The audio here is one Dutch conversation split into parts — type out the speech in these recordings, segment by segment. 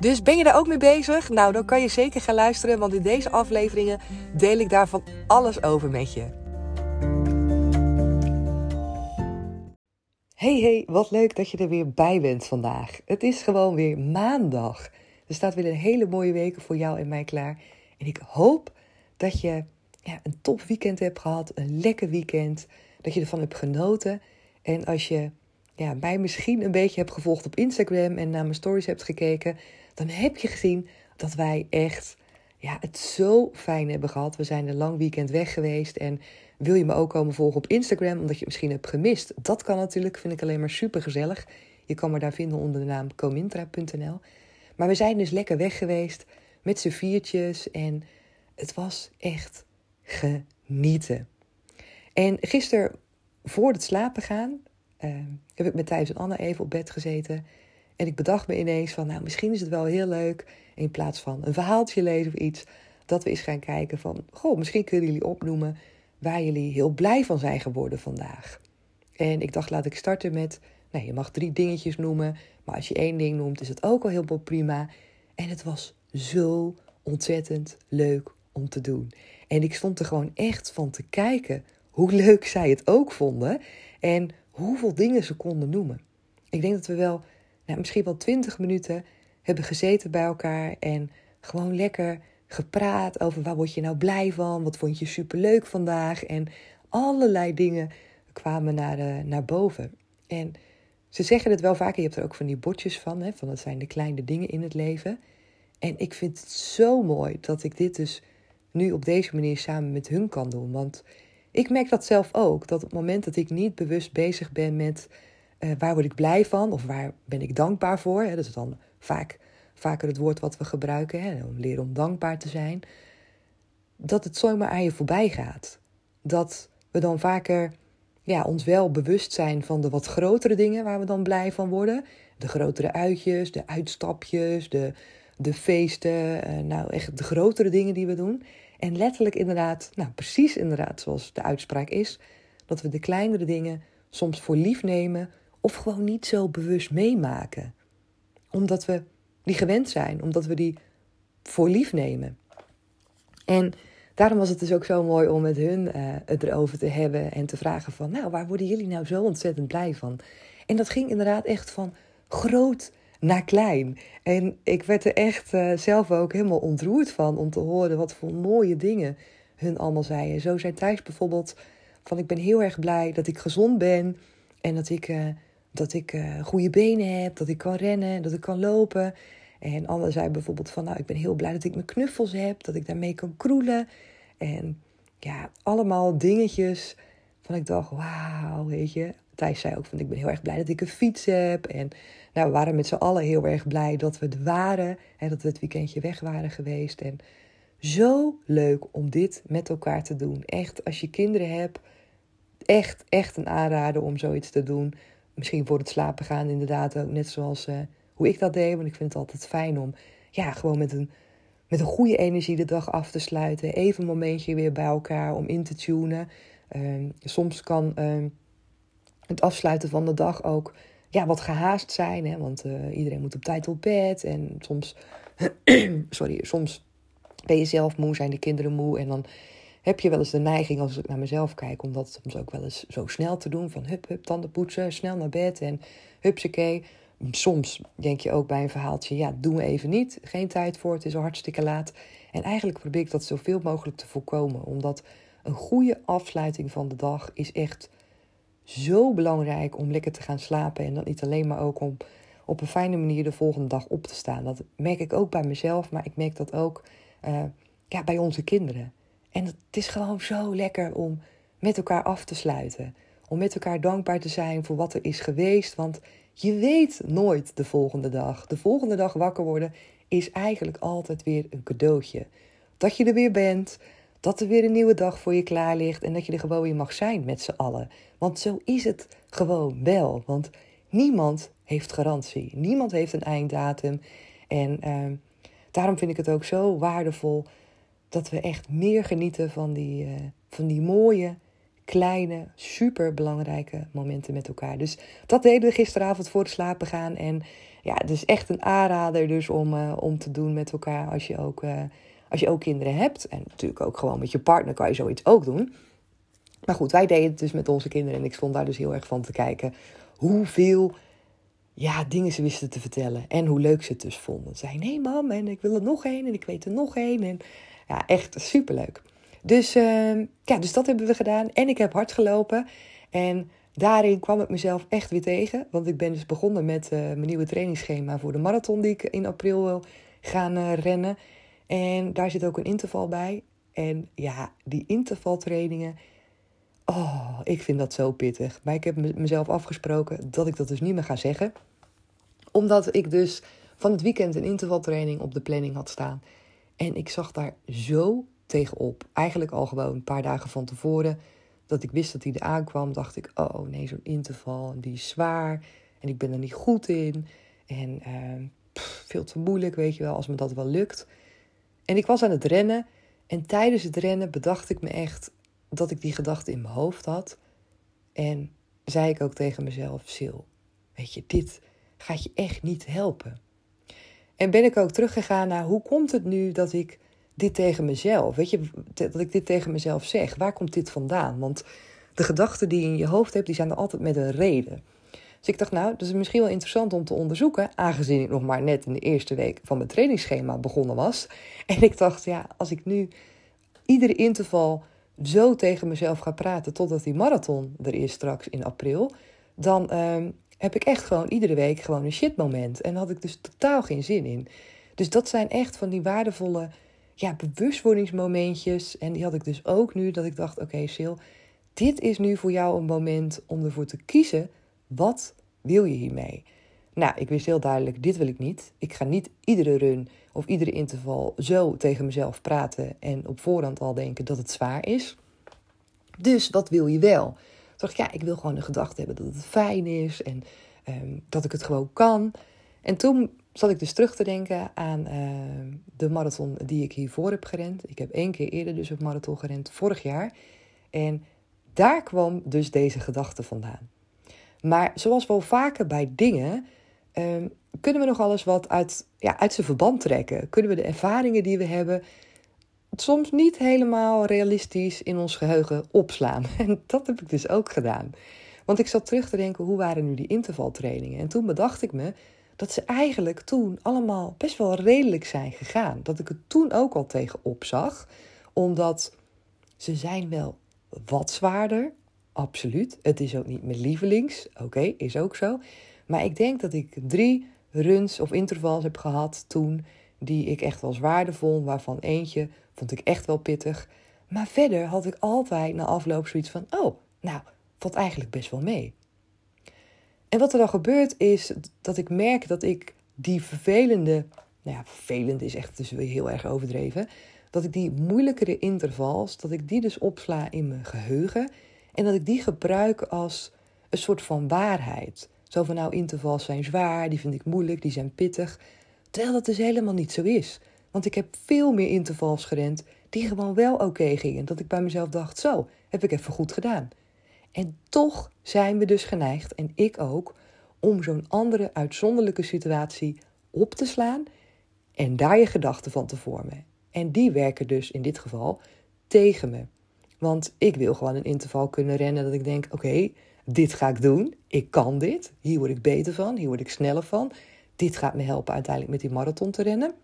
Dus ben je daar ook mee bezig? Nou, dan kan je zeker gaan luisteren, want in deze afleveringen deel ik daarvan alles over met je. Hey hey, wat leuk dat je er weer bij bent vandaag. Het is gewoon weer maandag. Er staat weer een hele mooie week voor jou en mij klaar. En ik hoop dat je ja, een top weekend hebt gehad, een lekker weekend, dat je ervan hebt genoten. En als je ja, mij misschien een beetje hebt gevolgd op Instagram en naar mijn stories hebt gekeken, dan heb je gezien dat wij echt ja, het zo fijn hebben gehad. We zijn een lang weekend weg geweest en wil je me ook komen volgen op Instagram omdat je het misschien hebt gemist? Dat kan natuurlijk, vind ik alleen maar super gezellig. Je kan me daar vinden onder de naam comintra.nl. Maar we zijn dus lekker weg geweest met z'n viertjes en het was echt genieten. En gisteren voor het slapen gaan uh, heb ik met Thijs en Anne even op bed gezeten. En ik bedacht me ineens van, nou, misschien is het wel heel leuk, in plaats van een verhaaltje lezen of iets, dat we eens gaan kijken van, goh, misschien kunnen jullie opnoemen waar jullie heel blij van zijn geworden vandaag. En ik dacht, laat ik starten met, nou, je mag drie dingetjes noemen, maar als je één ding noemt, is het ook al helemaal prima. En het was zo ontzettend leuk om te doen. En ik stond er gewoon echt van te kijken hoe leuk zij het ook vonden en hoeveel dingen ze konden noemen. Ik denk dat we wel nou, misschien wel twintig minuten hebben gezeten bij elkaar en gewoon lekker gepraat over waar word je nou blij van, wat vond je superleuk vandaag en allerlei dingen kwamen naar, de, naar boven. En ze zeggen het wel vaker, je hebt er ook van die bordjes van, hè, van dat zijn de kleine dingen in het leven. En ik vind het zo mooi dat ik dit dus nu op deze manier samen met hun kan doen. Want ik merk dat zelf ook, dat op het moment dat ik niet bewust bezig ben met uh, waar word ik blij van of waar ben ik dankbaar voor, hè, dat is dan vaak, vaker het woord wat we gebruiken, hè, om leren om dankbaar te zijn, dat het zomaar aan je voorbij gaat. Dat we dan vaker ja, ons wel bewust zijn van de wat grotere dingen waar we dan blij van worden. De grotere uitjes, de uitstapjes, de, de feesten, uh, nou echt de grotere dingen die we doen. En letterlijk inderdaad, nou precies inderdaad zoals de uitspraak is, dat we de kleinere dingen soms voor lief nemen of gewoon niet zo bewust meemaken. Omdat we die gewend zijn, omdat we die voor lief nemen. En daarom was het dus ook zo mooi om met hun uh, het erover te hebben en te vragen van, nou, waar worden jullie nou zo ontzettend blij van? En dat ging inderdaad echt van groot naar klein. En ik werd er echt uh, zelf ook helemaal ontroerd van om te horen wat voor mooie dingen hun allemaal zeiden. Zo zei Thijs bijvoorbeeld van ik ben heel erg blij dat ik gezond ben en dat ik, uh, dat ik uh, goede benen heb, dat ik kan rennen, dat ik kan lopen. En Anne zei bijvoorbeeld van nou ik ben heel blij dat ik mijn knuffels heb, dat ik daarmee kan kroelen. En ja, allemaal dingetjes van ik dacht wauw, weet je. Thijs zei ook van ik ben heel erg blij dat ik een fiets heb en nou, we waren met z'n allen heel erg blij dat we er waren. En dat we het weekendje weg waren geweest. En zo leuk om dit met elkaar te doen. Echt, als je kinderen hebt, echt, echt een aanrader om zoiets te doen. Misschien voor het slapen gaan, inderdaad ook. Net zoals uh, hoe ik dat deed. Want ik vind het altijd fijn om, ja, gewoon met een, met een goede energie de dag af te sluiten. Even een momentje weer bij elkaar om in te tunen. Uh, soms kan uh, het afsluiten van de dag ook ja, wat gehaast zijn. Hè, want uh, iedereen moet op tijd op bed. En soms, sorry, soms ben je zelf moe, zijn de kinderen moe. En dan heb je wel eens de neiging, als ik naar mezelf kijk, om dat soms ook wel eens zo snel te doen. Van hup, hup, tanden poetsen, snel naar bed en hupsakee. Soms denk je ook bij een verhaaltje, ja, doen we even niet. Geen tijd voor, het is al hartstikke laat. En eigenlijk probeer ik dat zoveel mogelijk te voorkomen. Omdat een goede afsluiting van de dag is echt zo belangrijk om lekker te gaan slapen. En dat niet alleen maar ook om op een fijne manier de volgende dag op te staan. Dat merk ik ook bij mezelf, maar ik merk dat ook uh, ja, bij onze kinderen. En het is gewoon zo lekker om met elkaar af te sluiten. Om met elkaar dankbaar te zijn voor wat er is geweest. Want je weet nooit de volgende dag. De volgende dag wakker worden is eigenlijk altijd weer een cadeautje. Dat je er weer bent, dat er weer een nieuwe dag voor je klaar ligt en dat je er gewoon weer mag zijn met z'n allen. Want zo is het gewoon wel. Want niemand heeft garantie. Niemand heeft een einddatum. En uh, daarom vind ik het ook zo waardevol dat we echt meer genieten van die, uh, van die mooie, kleine, super belangrijke momenten met elkaar. Dus dat deden we gisteravond voor het slapen gaan. En ja, het is echt een aanrader dus om, uh, om te doen met elkaar als je ook uh, als je ook kinderen hebt, en natuurlijk ook gewoon met je partner kan je zoiets ook doen. Maar goed, wij deden het dus met onze kinderen en ik stond daar dus heel erg van te kijken hoeveel ja, dingen ze wisten te vertellen en hoe leuk ze het dus vonden. Ze nee mam, en ik wil er nog één en ik weet er nog één. En ja, echt superleuk. Dus, uh, ja, dus dat hebben we gedaan en ik heb hard gelopen. En daarin kwam ik mezelf echt weer tegen, want ik ben dus begonnen met uh, mijn nieuwe trainingsschema voor de marathon die ik in april wil gaan uh, rennen. En daar zit ook een interval bij. En ja, die intervaltrainingen. Oh, ik vind dat zo pittig. Maar ik heb mezelf afgesproken dat ik dat dus niet meer ga zeggen. Omdat ik dus van het weekend een intervaltraining op de planning had staan. En ik zag daar zo tegenop. Eigenlijk al gewoon een paar dagen van tevoren. Dat ik wist dat hij er aankwam. Dacht ik, oh nee, zo'n interval. Die is zwaar. En ik ben er niet goed in. En pff, veel te moeilijk, weet je wel, als me dat wel lukt. En ik was aan het rennen. En tijdens het rennen bedacht ik me echt dat ik die gedachte in mijn hoofd had. En zei ik ook tegen mezelf: Sil, weet je, dit gaat je echt niet helpen. En ben ik ook teruggegaan naar hoe komt het nu dat ik dit tegen mezelf, weet je, dat ik dit tegen mezelf zeg? Waar komt dit vandaan? Want de gedachten die je in je hoofd hebt, die zijn er altijd met een reden. Dus ik dacht, nou, dat is misschien wel interessant om te onderzoeken, aangezien ik nog maar net in de eerste week van mijn trainingsschema begonnen was. En ik dacht, ja, als ik nu iedere interval zo tegen mezelf ga praten totdat die marathon er is straks in april, dan um, heb ik echt gewoon iedere week gewoon een shitmoment. En daar had ik dus totaal geen zin in. Dus dat zijn echt van die waardevolle ja, bewustwordingsmomentjes. En die had ik dus ook nu dat ik dacht, oké okay, Sil, dit is nu voor jou een moment om ervoor te kiezen wat wil je hiermee? Nou, ik wist heel duidelijk, dit wil ik niet. Ik ga niet iedere run of iedere interval zo tegen mezelf praten en op voorhand al denken dat het zwaar is. Dus wat wil je wel? Toen dacht ik, ja, ik wil gewoon de gedachte hebben dat het fijn is en um, dat ik het gewoon kan. En toen zat ik dus terug te denken aan uh, de marathon die ik hiervoor heb gerend. Ik heb één keer eerder dus een marathon gerend, vorig jaar. En daar kwam dus deze gedachte vandaan. Maar zoals wel vaker bij dingen, um, kunnen we nog alles wat uit, ja, uit zijn verband trekken. Kunnen we de ervaringen die we hebben soms niet helemaal realistisch in ons geheugen opslaan. En dat heb ik dus ook gedaan. Want ik zat terug te denken, hoe waren nu die intervaltrainingen? En toen bedacht ik me dat ze eigenlijk toen allemaal best wel redelijk zijn gegaan. Dat ik het toen ook al tegenop zag. Omdat ze zijn wel wat zwaarder, Absoluut. Het is ook niet mijn lievelings. Oké, is ook zo. Maar ik denk dat ik drie runs of intervals heb gehad toen die ik echt wel zwaarder vond. Waarvan eentje vond ik echt wel pittig. Maar verder had ik altijd na afloop zoiets van: oh, nou, valt eigenlijk best wel mee. En wat er dan gebeurt is dat ik merk dat ik die vervelende, nou ja, vervelend is echt dus weer heel erg overdreven, dat ik die moeilijkere intervals, dat ik die dus opsla in mijn geheugen en dat ik die gebruik als een soort van waarheid. Zo van nou, intervals zijn zwaar, die vind ik moeilijk, die zijn pittig. Terwijl dat dus helemaal niet zo is. Want ik heb veel meer intervals gerend die gewoon wel oké gingen. Dat ik bij mezelf dacht, zo, heb ik even goed gedaan. En toch zijn we dus geneigd, en ik ook, om zo'n andere uitzonderlijke situatie op te slaan en daar je gedachten van te vormen. En die werken dus in dit geval tegen me. Want ik wil gewoon een interval kunnen rennen dat ik denk: oké, dit ga ik doen. Ik kan dit. Hier word ik beter van. Hier word ik sneller van. Dit gaat me helpen uiteindelijk met die marathon te rennen.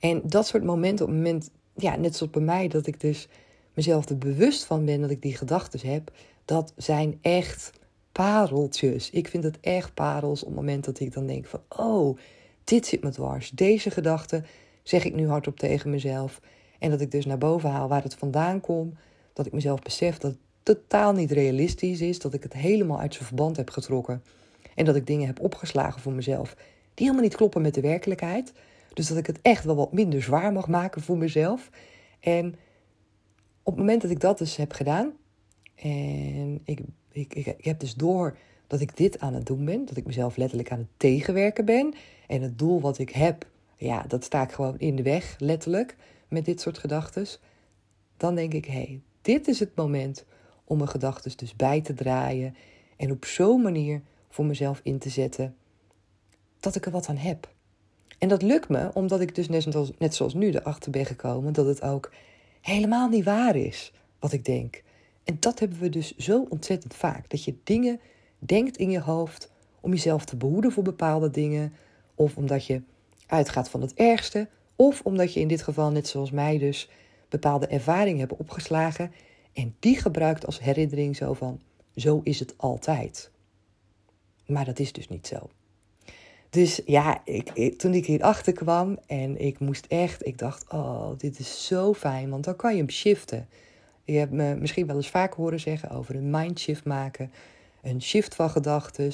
En dat soort momenten, op het moment, ja, net zoals bij mij, dat ik dus mezelf er bewust van ben dat ik die gedachten heb, dat zijn echt pareltjes. Ik vind het echt parels op het moment dat ik dan denk van, oh, dit zit me dwars. Deze gedachte zeg ik nu hardop tegen mezelf. En dat ik dus naar boven haal waar het vandaan komt. Dat ik mezelf besef dat het totaal niet realistisch is. Dat ik het helemaal uit zijn verband heb getrokken. En dat ik dingen heb opgeslagen voor mezelf die helemaal niet kloppen met de werkelijkheid. Dus dat ik het echt wel wat minder zwaar mag maken voor mezelf. En op het moment dat ik dat dus heb gedaan, en ik, ik, ik, heb dus door dat ik dit aan het doen ben, dat ik mezelf letterlijk aan het tegenwerken ben. En het doel wat ik heb, ja, dat sta ik gewoon in de weg, letterlijk, met dit soort gedachten. Dan denk ik, hé, hey, dit is het moment om mijn gedachten dus bij te draaien. En op zo'n manier voor mezelf in te zetten dat ik er wat aan heb. En dat lukt me omdat ik dus net zoals, nu erachter ben gekomen dat het ook helemaal niet waar is wat ik denk. En dat hebben we dus zo ontzettend vaak. Dat je dingen denkt in je hoofd om jezelf te behoeden voor bepaalde dingen. Of omdat je uitgaat van het ergste. Of omdat je in dit geval, net zoals mij dus, bepaalde ervaringen hebt opgeslagen. En die gebruikt als herinnering zo van, zo is het altijd. Maar dat is dus niet zo. Dus ja, ik, toen ik hierachter kwam en ik moest echt, ik dacht, oh, dit is zo fijn, want dan kan je hem shiften. Je hebt me misschien wel eens vaak horen zeggen over een mindshift maken, een shift van gedachten,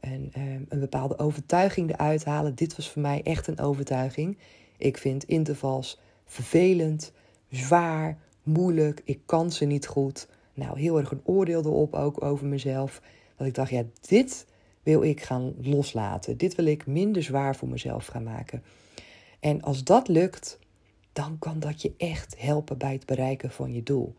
en um, een bepaalde overtuiging eruit halen. Dit was voor mij echt een overtuiging. Ik vind intervals vervelend, zwaar, moeilijk, ik kan ze niet goed. Nou, heel erg een oordeel erop ook over mezelf. Dat ik dacht, ja, dit wil ik gaan loslaten. Dit wil ik minder zwaar voor mezelf gaan maken. En als dat lukt, dan kan dat je echt helpen bij het bereiken van je doel.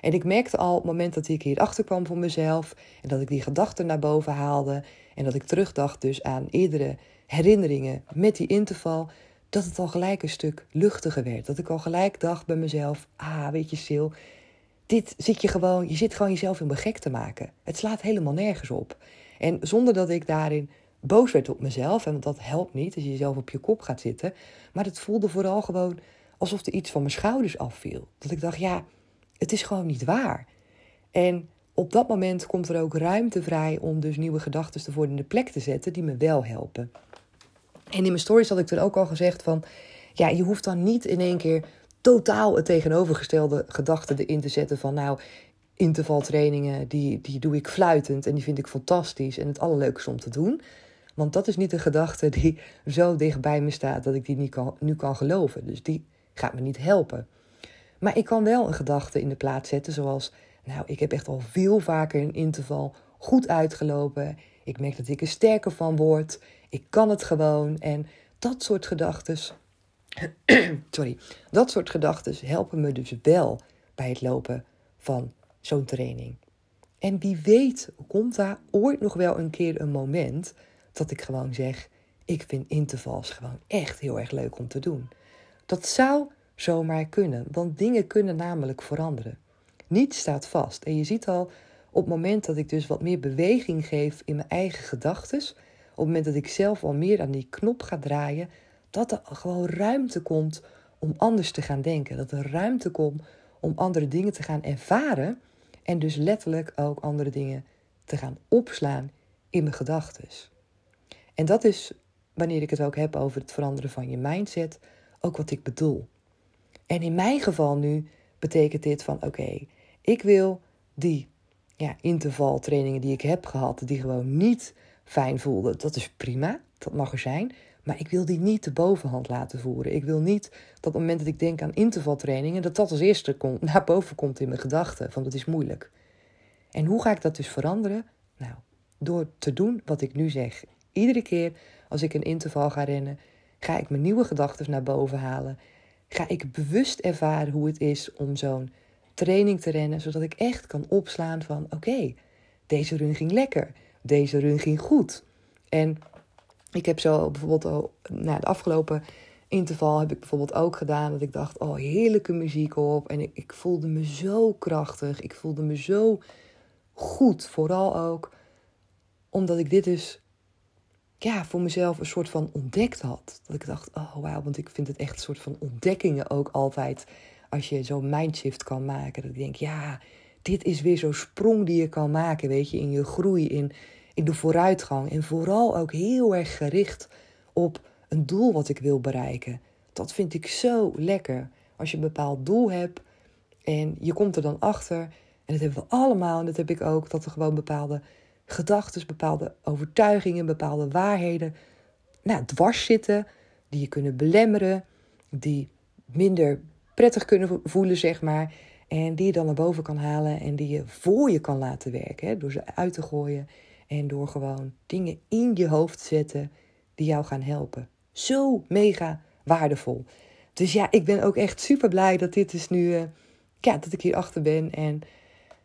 En ik merkte al op het moment dat ik hierachter kwam voor mezelf en dat ik die gedachten naar boven haalde en dat ik terugdacht dus aan eerdere herinneringen met die interval, dat het al gelijk een stuk luchtiger werd. Dat ik al gelijk dacht bij mezelf, ah weet je Sil, dit zit je gewoon, je zit gewoon jezelf in gek te maken. Het slaat helemaal nergens op. En zonder dat ik daarin boos werd op mezelf, en dat helpt niet als je jezelf op je kop gaat zitten, maar het voelde vooral gewoon alsof er iets van mijn schouders afviel. Dat ik dacht, ja, het is gewoon niet waar. En op dat moment komt er ook ruimte vrij om dus nieuwe gedachten ervoor in de plek te zetten die me wel helpen. En in mijn stories had ik toen ook al gezegd van, ja, je hoeft dan niet in één keer totaal het tegenovergestelde gedachte erin te zetten van, nou, intervaltrainingen, die, die doe ik fluitend en die vind ik fantastisch en het allerleukste om te doen. Want dat is niet een gedachte die zo dicht bij me staat dat ik die niet kan, nu kan geloven. Dus die gaat me niet helpen. Maar ik kan wel een gedachte in de plaats zetten, zoals: Nou, ik heb echt al veel vaker een interval goed uitgelopen. Ik merk dat ik er sterker van word. Ik kan het gewoon. En dat soort gedachten. sorry. Dat soort gedachten helpen me dus wel bij het lopen van zo'n training. En wie weet komt daar ooit nog wel een keer een moment dat ik gewoon zeg: ik vind intervals gewoon echt heel erg leuk om te doen. Dat zou zomaar kunnen, want dingen kunnen namelijk veranderen. Niets staat vast. En je ziet al op het moment dat ik dus wat meer beweging geef in mijn eigen gedachten, op het moment dat ik zelf al meer aan die knop ga draaien, dat er gewoon ruimte komt om anders te gaan denken. Dat er ruimte komt om andere dingen te gaan ervaren en dus letterlijk ook andere dingen te gaan opslaan in mijn gedachten. En dat is, wanneer ik het ook heb over het veranderen van je mindset, ook wat ik bedoel. En in mijn geval nu betekent dit van oké, ik wil die ja, intervaltrainingen die ik heb gehad, die gewoon niet fijn voelden, dat is prima, dat mag er zijn. Maar ik wil die niet de bovenhand laten voeren. Ik wil niet dat op het moment dat ik denk aan intervaltrainingen, dat dat als eerste naar boven komt in mijn gedachten. Van dat is moeilijk. En hoe ga ik dat dus veranderen? Nou, door te doen wat ik nu zeg. Iedere keer als ik een interval ga rennen, ga ik mijn nieuwe gedachten naar boven halen. Ga ik bewust ervaren hoe het is om zo'n training te rennen, zodat ik echt kan opslaan van oké, deze run ging lekker, deze run ging goed. En ik heb zo bijvoorbeeld al, nou, de afgelopen interval heb ik bijvoorbeeld ook gedaan dat ik dacht, oh heerlijke muziek op. En ik, ik voelde me zo krachtig, ik voelde me zo goed. Vooral ook omdat ik dit dus ja, voor mezelf een soort van ontdekt had. Dat ik dacht, oh wauw, want ik vind het echt een soort van ontdekkingen ook altijd. Als je zo'n mindshift kan maken. Dat ik denk, ja, dit is weer zo'n sprong die je kan maken, weet je, in je groei, in, in de vooruitgang. En vooral ook heel erg gericht op een doel wat ik wil bereiken. Dat vind ik zo lekker. Als je een bepaald doel hebt en je komt er dan achter. En dat hebben we allemaal, en dat heb ik ook, dat er gewoon bepaalde gedachten, bepaalde overtuigingen, bepaalde waarheden nou, dwars zitten, die je kunnen belemmeren, die minder prettig kunnen voelen, zeg maar. En die je dan naar boven kan halen en die je voor je kan laten werken. Hè, door ze uit te gooien en door gewoon dingen in je hoofd te zetten die jou gaan helpen. Zo mega waardevol. Dus ja, ik ben ook echt super blij dat dit is nu, uh, ja, dat ik hier achter ben en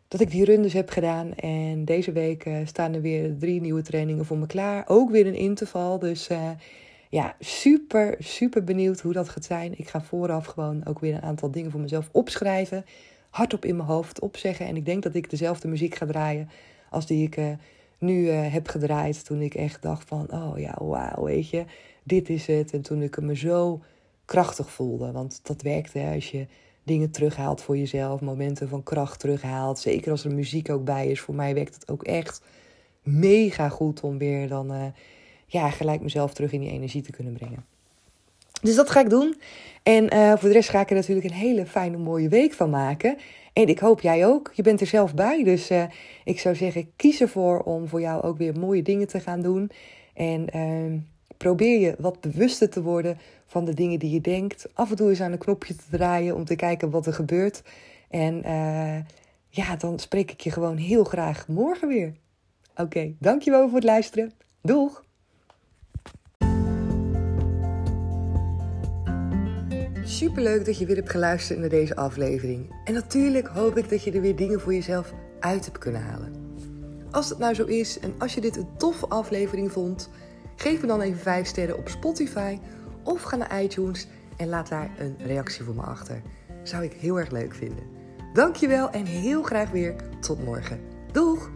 dat ik die rundes heb gedaan. En deze week uh, staan er weer drie nieuwe trainingen voor me klaar. Ook weer een interval. Dus uh, ja, super, super benieuwd hoe dat gaat zijn. Ik ga vooraf gewoon ook weer een aantal dingen voor mezelf opschrijven. Hardop in mijn hoofd opzeggen. En ik denk dat ik dezelfde muziek ga draaien als die ik uh, nu heb gedraaid. Toen ik echt dacht van, oh ja, wauw, weet je, dit is het. En toen ik me zo krachtig voelde. Want dat werkte als je dingen terughaalt voor jezelf, momenten van kracht terughaalt. Zeker als er muziek ook bij is. Voor mij werkt het ook echt mega goed om weer dan uh, ja, gelijk mezelf terug in die energie te kunnen brengen. Dus dat ga ik doen. En uh, voor de rest ga ik er natuurlijk een hele fijne, mooie week van maken. En ik hoop jij ook. Je bent er zelf bij. Dus uh, ik zou zeggen, kies ervoor om voor jou ook weer mooie dingen te gaan doen. En ehm, probeer je wat bewuster te worden van de dingen die je denkt. Af en toe eens aan een knopje te draaien om te kijken wat er gebeurt. En uh, ja, dan spreek ik je gewoon heel graag morgen weer. Oké, dankjewel voor het luisteren. Doeg! Superleuk dat je weer hebt geluisterd naar deze aflevering. En natuurlijk hoop ik dat je er weer dingen voor jezelf uit hebt kunnen halen. Als het nou zo is en als je dit een toffe aflevering vond, geef me dan even 5 sterren op Spotify of ga naar iTunes en laat daar een reactie voor me achter. Zou ik heel erg leuk vinden. Dankjewel en heel graag weer tot morgen. Doeg!